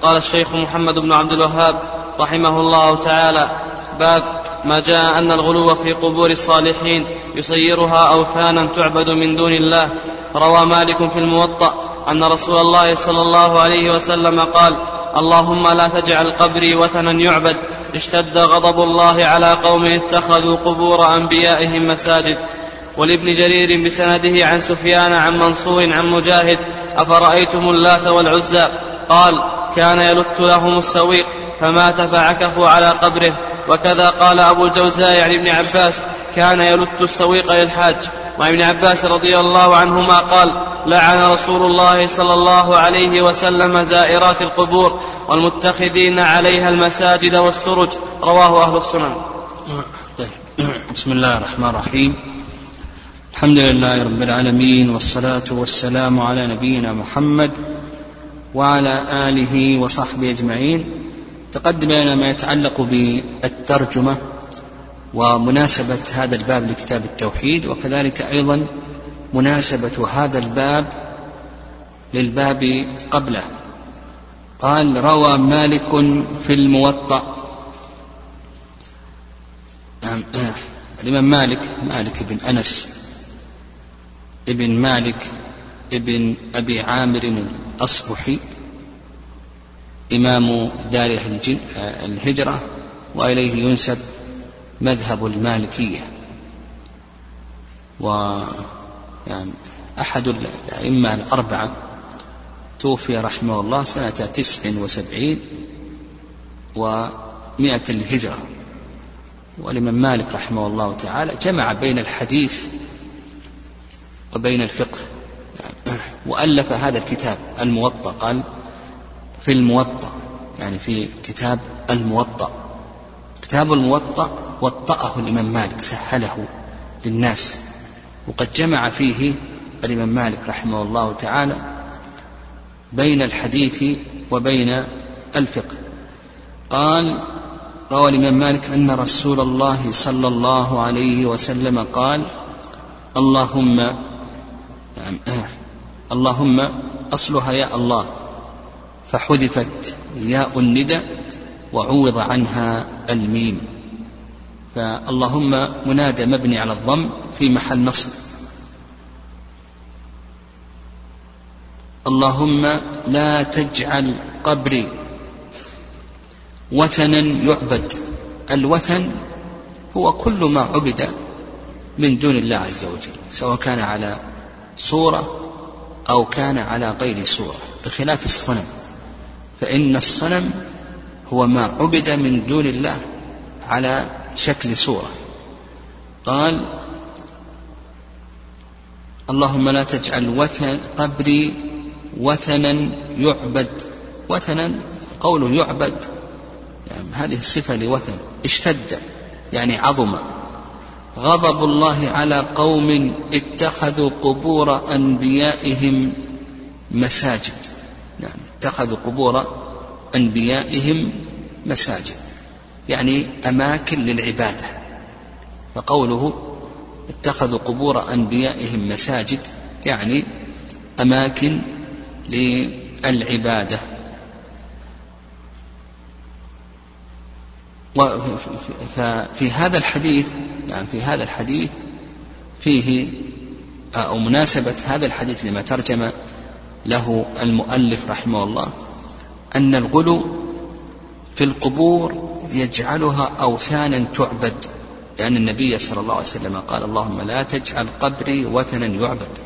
قال الشيخ محمد بن عبد الوهاب رحمه الله تعالى باب ما جاء أن الغلو في قبور الصالحين يصيرها أوثانا تعبد من دون الله. روى مالك في الموطأ أن رسول الله صلى الله عليه وسلم قال اللهم لا تجعل قبري وثنا يعبد. اشتد غضب الله على قوم اتخذوا قبور أنبيائهم مساجد. ولابن جرير بسنده عن سفيان عن منصور عن مجاهد أفرأيتم اللات والعزى؟ قال كان يلت لهم السويق فمات فعكفوا على قبره. وكذا قال أبو الجوزاء عن ابن عباس كان يلت السويق للحاج. وعن ابن عباس رضي الله عنهما قال لعن رسول الله صلى الله عليه وسلم زائرات القبور والمتخذين عليها المساجد والسرج. رواه أهل السنن. طيب بسم الله الرحمن الرحيم. الحمد لله رب العالمين والصلاة والسلام على نبينا محمد وعلى آله وصحبه أجمعين. تقدم لنا ما يتعلق بالترجمة ومناسبة هذا الباب لكتاب التوحيد وكذلك أيضا مناسبة هذا الباب للباب قبله. قال روى مالك في الموطأ. نعم، آه، الإمام مالك مالك بن أنس ابن مالك ابن أبي عامر الأصبحي إمام دار الهجرة وإليه ينسب مذهب المالكية. و يعني أحد الأئمة الأربعة توفي رحمه الله سنة تسع وسبعين ومائة الهجرة. والإمام مالك رحمه الله تعالى جمع بين الحديث وبين الفقه. وألف هذا الكتاب الموطأ قال في الموطأ يعني في كتاب الموطأ. كتاب الموطأ وطأه الإمام مالك سهله للناس. وقد جمع فيه الإمام مالك رحمه الله تعالى بين الحديث وبين الفقه. قال روى الإمام مالك أن رسول الله صلى الله عليه وسلم قال اللهم نعم آه اللهم أصلها يا الله. فحذفت ياء الندى وعوض عنها الميم. فاللهم منادى مبني على الضم في محل نصب. اللهم لا تجعل قبري وثنا يعبد. الوثن هو كل ما عبد من دون الله عز وجل سواء كان على صورة أو كان على غير صورة بخلاف الصنم. فإن الصنم هو ما عبد من دون الله على شكل صورة. قال اللهم لا تجعل وثن قبري وثنا يعبد. وثنا قوله يعبد. يعني هذه الصفة لوثن اشتد يعني عظم. غضب الله على قوم اتخذوا قبور أنبيائهم مساجد. يعني اتخذوا قبور أنبيائهم مساجد. يعني أماكن للعبادة. فقوله اتخذوا قبور أنبيائهم مساجد يعني أماكن للعبادة. ففي هذا الحديث يعني في هذا الحديث فيه أو مناسبة هذا الحديث لما ترجم له المؤلف رحمه الله أن الغلو في القبور يجعلها أوثانا تعبد لأن النبي صلى الله عليه وسلم قال اللهم لا تجعل قبري وثنا يعبد.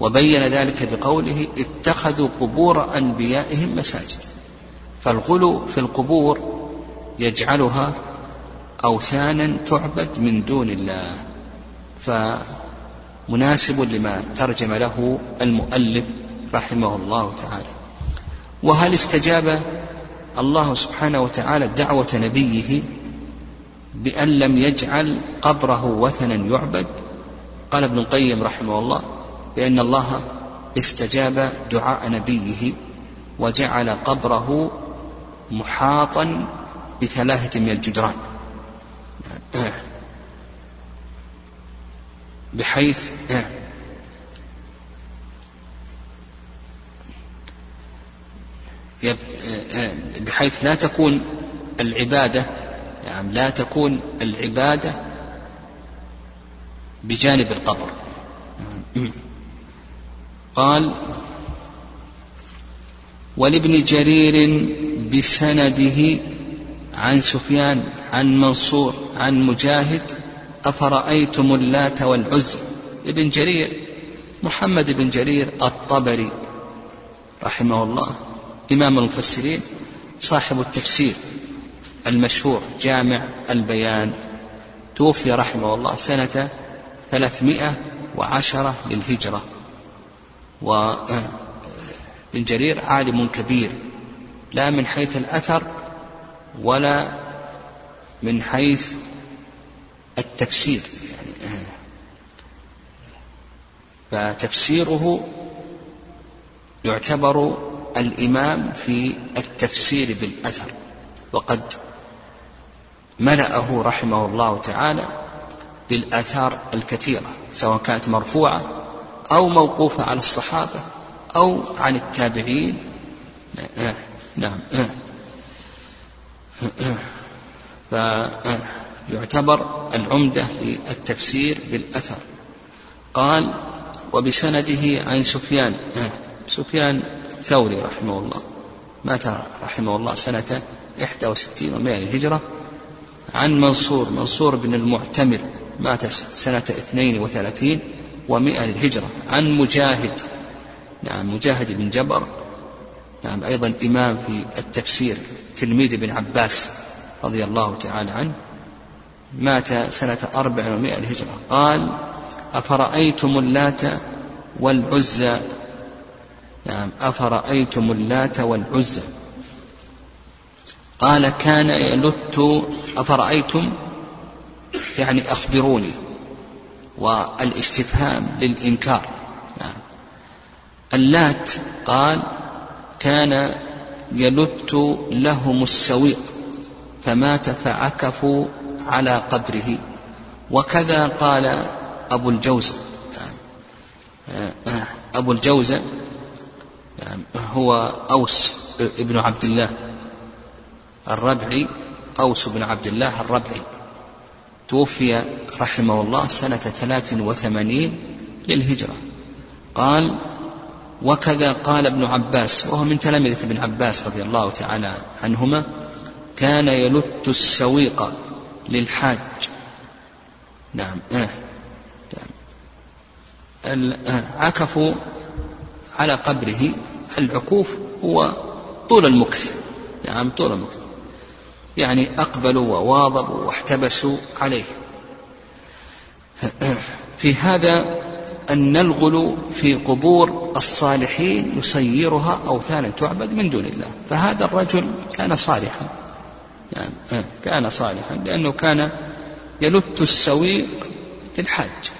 وبين ذلك بقوله اتخذوا قبور أنبيائهم مساجد. فالغلو في القبور يجعلها أوثانا تعبد من دون الله فمناسب لما ترجم له المؤلف رحمه الله تعالى. وهل استجاب الله سبحانه وتعالى دعوة نبيه بأن لم يجعل قبره وثنا يعبد؟ قال ابن القيم رحمه الله بأن الله استجاب دعاء نبيه وجعل قبره محاطا بثلاثة من الجدران. بحيث بحيث لا تكون العبادة يعني لا تكون العبادة بجانب القبر. قال ولابن جرير بسنده عن سفيان عن منصور عن مجاهد أفرأيتم اللات والعزى ابن جرير محمد بن جرير الطبري رحمه الله إمام المفسرين صاحب التفسير المشهور جامع البيان توفي رحمه الله سنة ثلاثمائة وعشرة للهجرة. وابن جرير عالم كبير لا من حيث الأثر ولا من حيث التفسير يعني فتفسيره يعتبر الإمام في التفسير بالأثر. وقد ملأه رحمه الله تعالى بالآثار الكثيرة سواء كانت مرفوعة أو موقوفة على الصحابة أو عن التابعين. نعم. فيعتبر العمدة للتفسير بالأثر. قال وبسنده عن سفيان. سفيان الثوري رحمه الله. مات رحمه الله سنة 61 ومائة للهجرة عن منصور. منصور بن المعتمر مات سنة 32 ومائة للهجرة عن مجاهد. نعم مجاهد بن جبر نعم أيضا إمام في التفسير تلميذ ابن عباس رضي الله تعالى عنه مات سنة أربع ومائة للهجرة. قال أفرأيتم اللات والعزى؟ نعم أفرأيتم اللات والعزى؟ قال كان يلت أفرأيتم؟ يعني أخبروني. والإستفهام للإنكار. نعم. اللات قال كان يلت لهم السويق فمات فعكفوا على قبره. وكذا قال أبو الجوزة أبو الجوزة هو أوس ابن عبد الله الربعي أوس بن عبد الله الربعي. توفي رحمه الله سنة ثلاث وثمانين للهجرة. قال وكذا قال ابن عباس وهو من تلامذة ابن عباس رضي الله تعالى عنهما كان يلت السويق للحاج نعم آه. نعم. عكفوا على قبره العكوف هو طول المكث نعم طول المكث يعني أقبلوا وواظبوا واحتبسوا عليه في هذا أن الغلو في قبور الصالحين يسيرها أوثانا تعبد من دون الله. فهذا الرجل كان صالحا. يعني كان صالحا لأنه كان يلت السويق للحاج.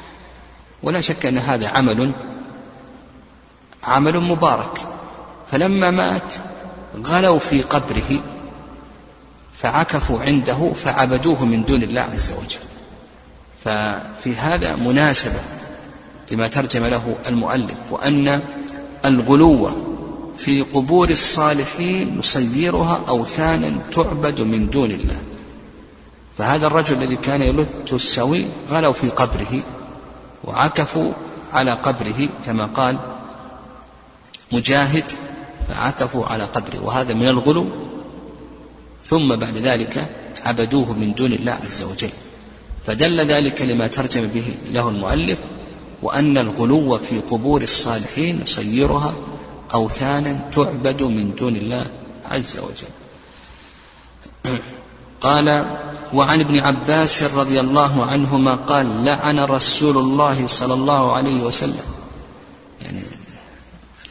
ولا شك أن هذا عمل عمل مبارك. فلما مات غلوا في قبره فعكفوا عنده فعبدوه من دون الله عز وجل. ففي هذا مناسبة. لما ترجم له المؤلف وأن الغلو في قبور الصالحين يصيرها أوثانا تعبد من دون الله. فهذا الرجل الذي كان يلث السوي غلوا في قبره وعكفوا على قبره كما قال مجاهد فعكفوا على قبره وهذا من الغلو. ثم بعد ذلك عبدوه من دون الله عز وجل. فدل ذلك لما ترجم به له المؤلف وأن الغلو في قبور الصالحين يصيرها أوثانا تعبد من دون الله عز وجل. قال وعن ابن عباس رضي الله عنهما قال لعن رسول الله صلى الله عليه وسلم. يعني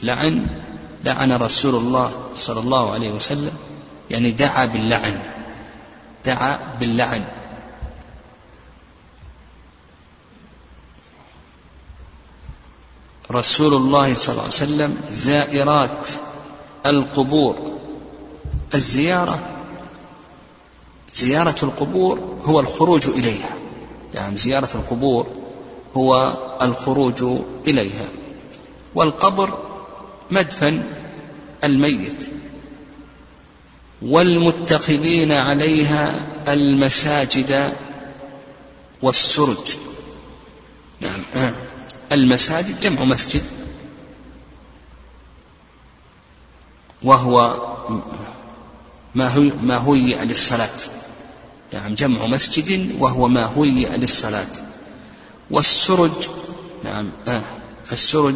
لعن لعن رسول الله صلى الله عليه وسلم. يعني دعا باللعن. دعا باللعن. رسول الله صلى الله عليه وسلم زائرات القبور. الزيارة زيارة القبور هو الخروج إليها. يعني زيارة القبور هو الخروج إليها. والقبر مدفن الميت. والمتخذين عليها المساجد والسرج. نعم المساجد جمع مسجد. وهو ما هي ما هيئ للصلاة. نعم جمع مسجد وهو ما هيئ للصلاة. والسرج نعم آه السرج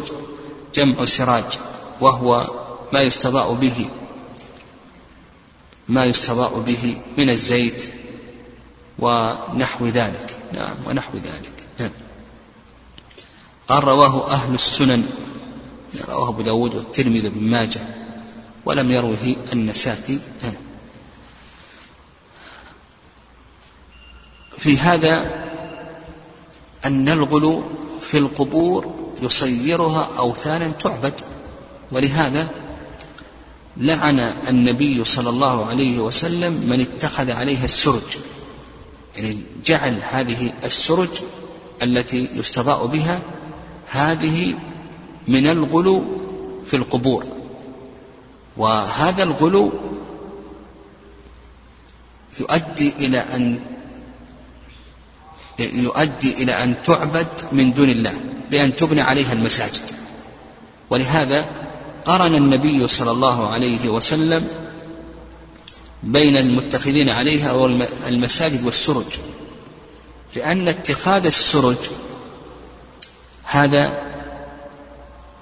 جمع سراج وهو ما يستضاء به ما يستضاء به من الزيت ونحو ذلك. نعم ونحو ذلك. نعم. قال رواه أهل السنن رواه أبو داود والترمذي بن ماجه ولم يروه النسائي. في هذا أن الغلو في القبور يصيرها أوثانا تعبد ولهذا لعن النبي صلى الله عليه وسلم من اتخذ عليها السرج يعني جعل هذه السرج التي يستضاء بها هذه من الغلو في القبور. وهذا الغلو يؤدي إلى أن يؤدي إلى أن تعبد من دون الله بأن تبنى عليها المساجد. ولهذا قرن النبي صلى الله عليه وسلم بين المتخذين عليها والمساجد والسرج لأن اتخاذ السرج هذا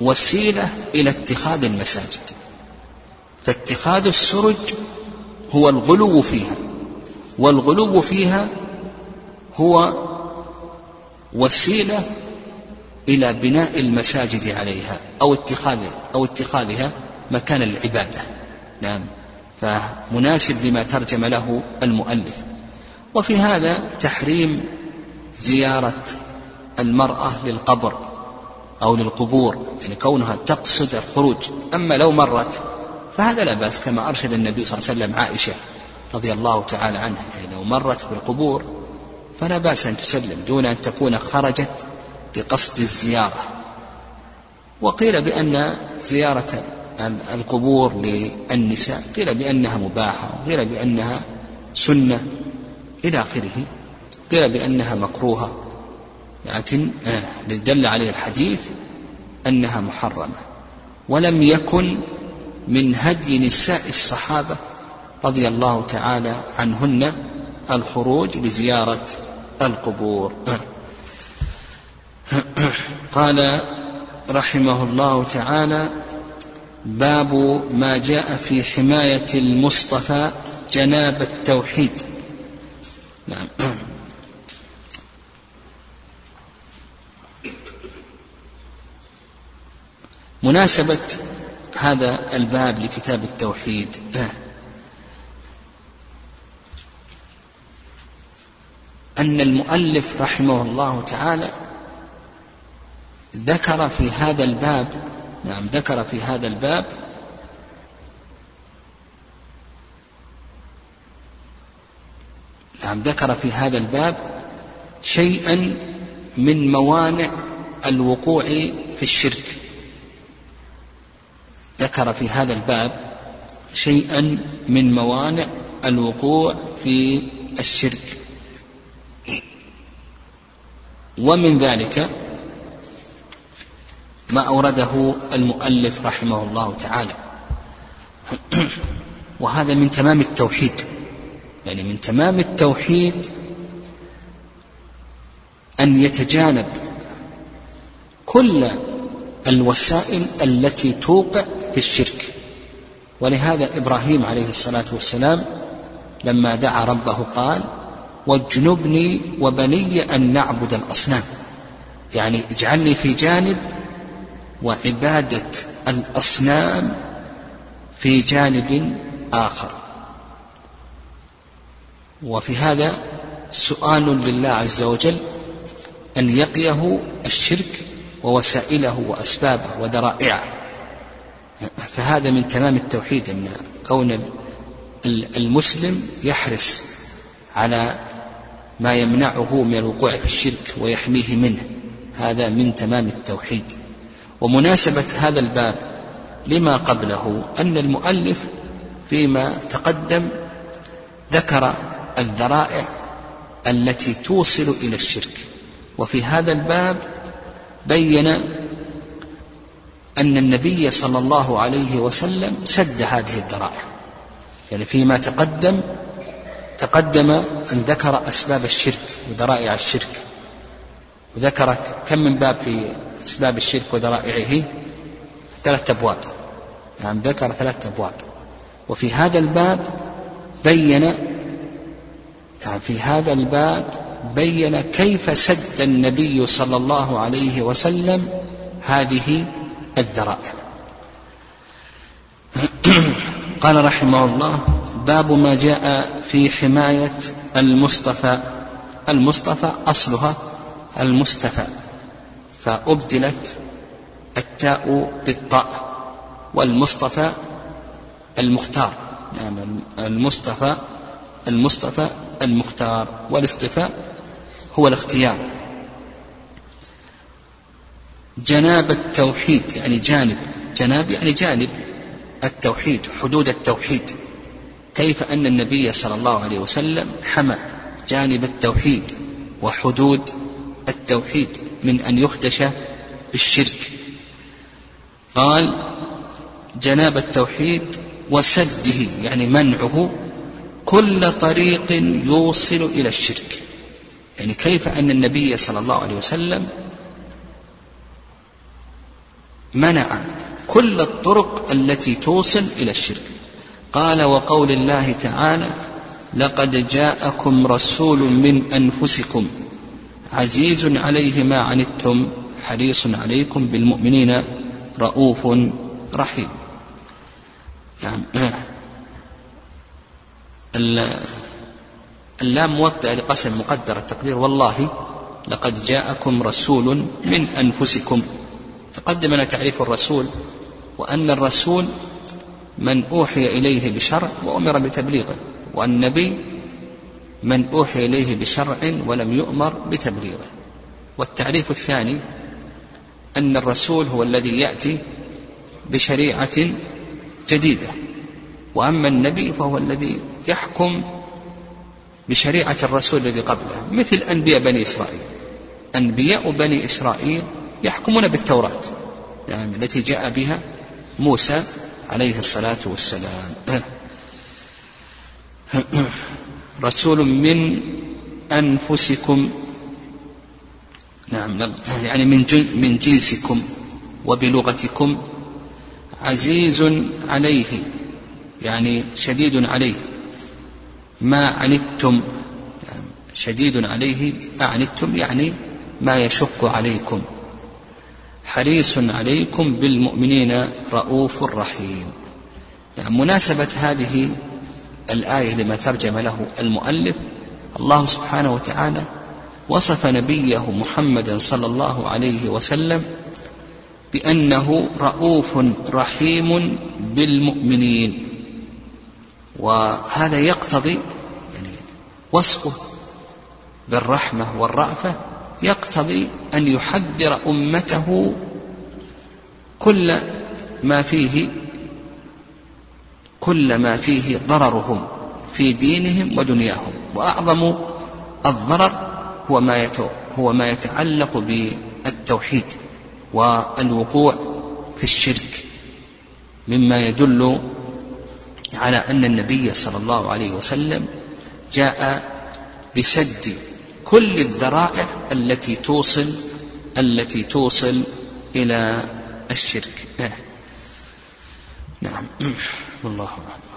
وسيلة إلى اتخاذ المساجد. فاتخاذ السرج هو الغلو فيها. والغلو فيها هو وسيلة إلى بناء المساجد عليها أو اتخاذها أو اتخاذها مكان العبادة. نعم. فمناسب لما ترجم له المؤلف. وفي هذا تحريم زيارة المرأة للقبر أو للقبور يعني كونها تقصد الخروج. أما لو مرت فهذا لا بأس كما أرشد النبي صلى الله عليه وسلم عائشة رضي الله تعالى عنها يعني لو مرت بالقبور فلا بأس أن تسلم دون أن تكون خرجت بقصد الزيارة. وقيل بأن زيارة القبور للنساء قيل بأنها مباحة وقيل بأنها سنة إلى آخره قيل بأنها مكروهة. لكن آه، دل عليه الحديث أنها محرمة. ولم يكن من هدي نساء الصحابة رضي الله تعالى عنهن الخروج لزيارة القبور. قال رحمه الله تعالى باب ما جاء في حماية المصطفى جناب التوحيد. نعم. مناسبة هذا الباب لكتاب التوحيد. أن المؤلف رحمه الله تعالى ذكر في هذا الباب نعم ذكر في هذا الباب نعم ذكر في هذا الباب شيئا من موانع الوقوع في الشرك. ذكر في هذا الباب شيئا من موانع الوقوع في الشرك. ومن ذلك ما أورده المؤلف رحمه الله تعالى. وهذا من تمام التوحيد. يعني من تمام التوحيد أن يتجانب كل الوسائل التي توقع في الشرك. ولهذا إبراهيم عليه الصلاة والسلام لما دعا ربه قال واجنبني وبني أن نعبد الأصنام. يعني اجعلني في جانب وعبادة الأصنام في جانب آخر. وفي هذا سؤال لله عز وجل أن يقيه الشرك ووسائله وأسبابه وذرائعه فهذا من تمام التوحيد أن كون المسلم يحرص على ما يمنعه من الوقوع في الشرك ويحميه منه. هذا من تمام التوحيد. ومناسبة هذا الباب لما قبله أن المؤلف فيما تقدم ذكر الذرائع التي توصل إلى الشرك. وفي هذا الباب بين أن النبي صلى الله عليه وسلم سد هذه الذرائع. يعني فيما تقدم تقدم أن ذكر أسباب الشرك وذرائع الشرك. وذكر كم من باب في أسباب الشرك وذرائعه؟ ثلاثة أبواب. نعم ذكر ثلاثة أبواب. وفي هذا الباب بين يعني في هذا الباب بين كيف سد النبي صلى الله عليه وسلم هذه الذرائع. قال رحمه الله باب ما جاء في حماية المصطفى. المصطفى أصلها المستفى. فأبدلت التاء بالطاء والمصطفى المختار. نعم المصطفى المصطفى المختار والاصطفاء هو الاختيار. جناب التوحيد يعني جانب. جناب يعني جانب التوحيد حدود التوحيد. كيف أن النبي صلى الله عليه وسلم حمى جانب التوحيد وحدود التوحيد من أن يخدش بالشرك؟ قال جناب التوحيد وسده يعني منعه كل طريق يوصل إلى الشرك. يعني كيف أن النبي صلى الله عليه وسلم منع كل الطرق التي توصل إلى الشرك؟ قال وقول الله تعالى لقد جاءكم رسول من أنفسكم عزيز عليه ما عنتم حريص عليكم بالمؤمنين رؤوف رحيم. نعم. اللام موطئة لقسم مقدر التقدير والله لقد جاءكم رسول من أنفسكم. تقدم لنا تعريف الرسول وأن الرسول من أوحي إليه بشرع وأمر بتبليغه والنبي من أوحي إليه بشرع ولم يؤمر بتبليغه. والتعريف الثاني أن الرسول هو الذي يأتي بشريعة جديدة وأما النبي فهو الذي يحكم بشريعة الرسول الذي قبله مثل أنبياء بني إسرائيل. أنبياء بني إسرائيل يحكمون بالتوراة يعني التي جاء بها موسى عليه الصلاة والسلام. رسول من أنفسكم نعم يعني من من جنسكم وبلغتكم عزيز عليه يعني شديد عليه. ما عنتم شديد عليه ما عنتم يعني ما يشق عليكم. حريص عليكم بالمؤمنين رؤوف رحيم. يعني مناسبة هذه الآية لما ترجم له المؤلف الله سبحانه وتعالى وصف نبيه محمدا صلى الله عليه وسلم بأنه رؤوف رحيم بالمؤمنين. وهذا يقتضي يعني وصفه بالرحمة والرأفة يقتضي أن يحذر أمته كل ما فيه كل ما فيه ضررهم في دينهم ودنياهم. وأعظم الضرر هو ما هو ما يتعلق بالتوحيد والوقوع في الشرك مما يدل على أن النبي صلى الله عليه وسلم جاء بسد كل الذرائع التي توصل التي توصل إلى الشرك. نعم. والله أعلم.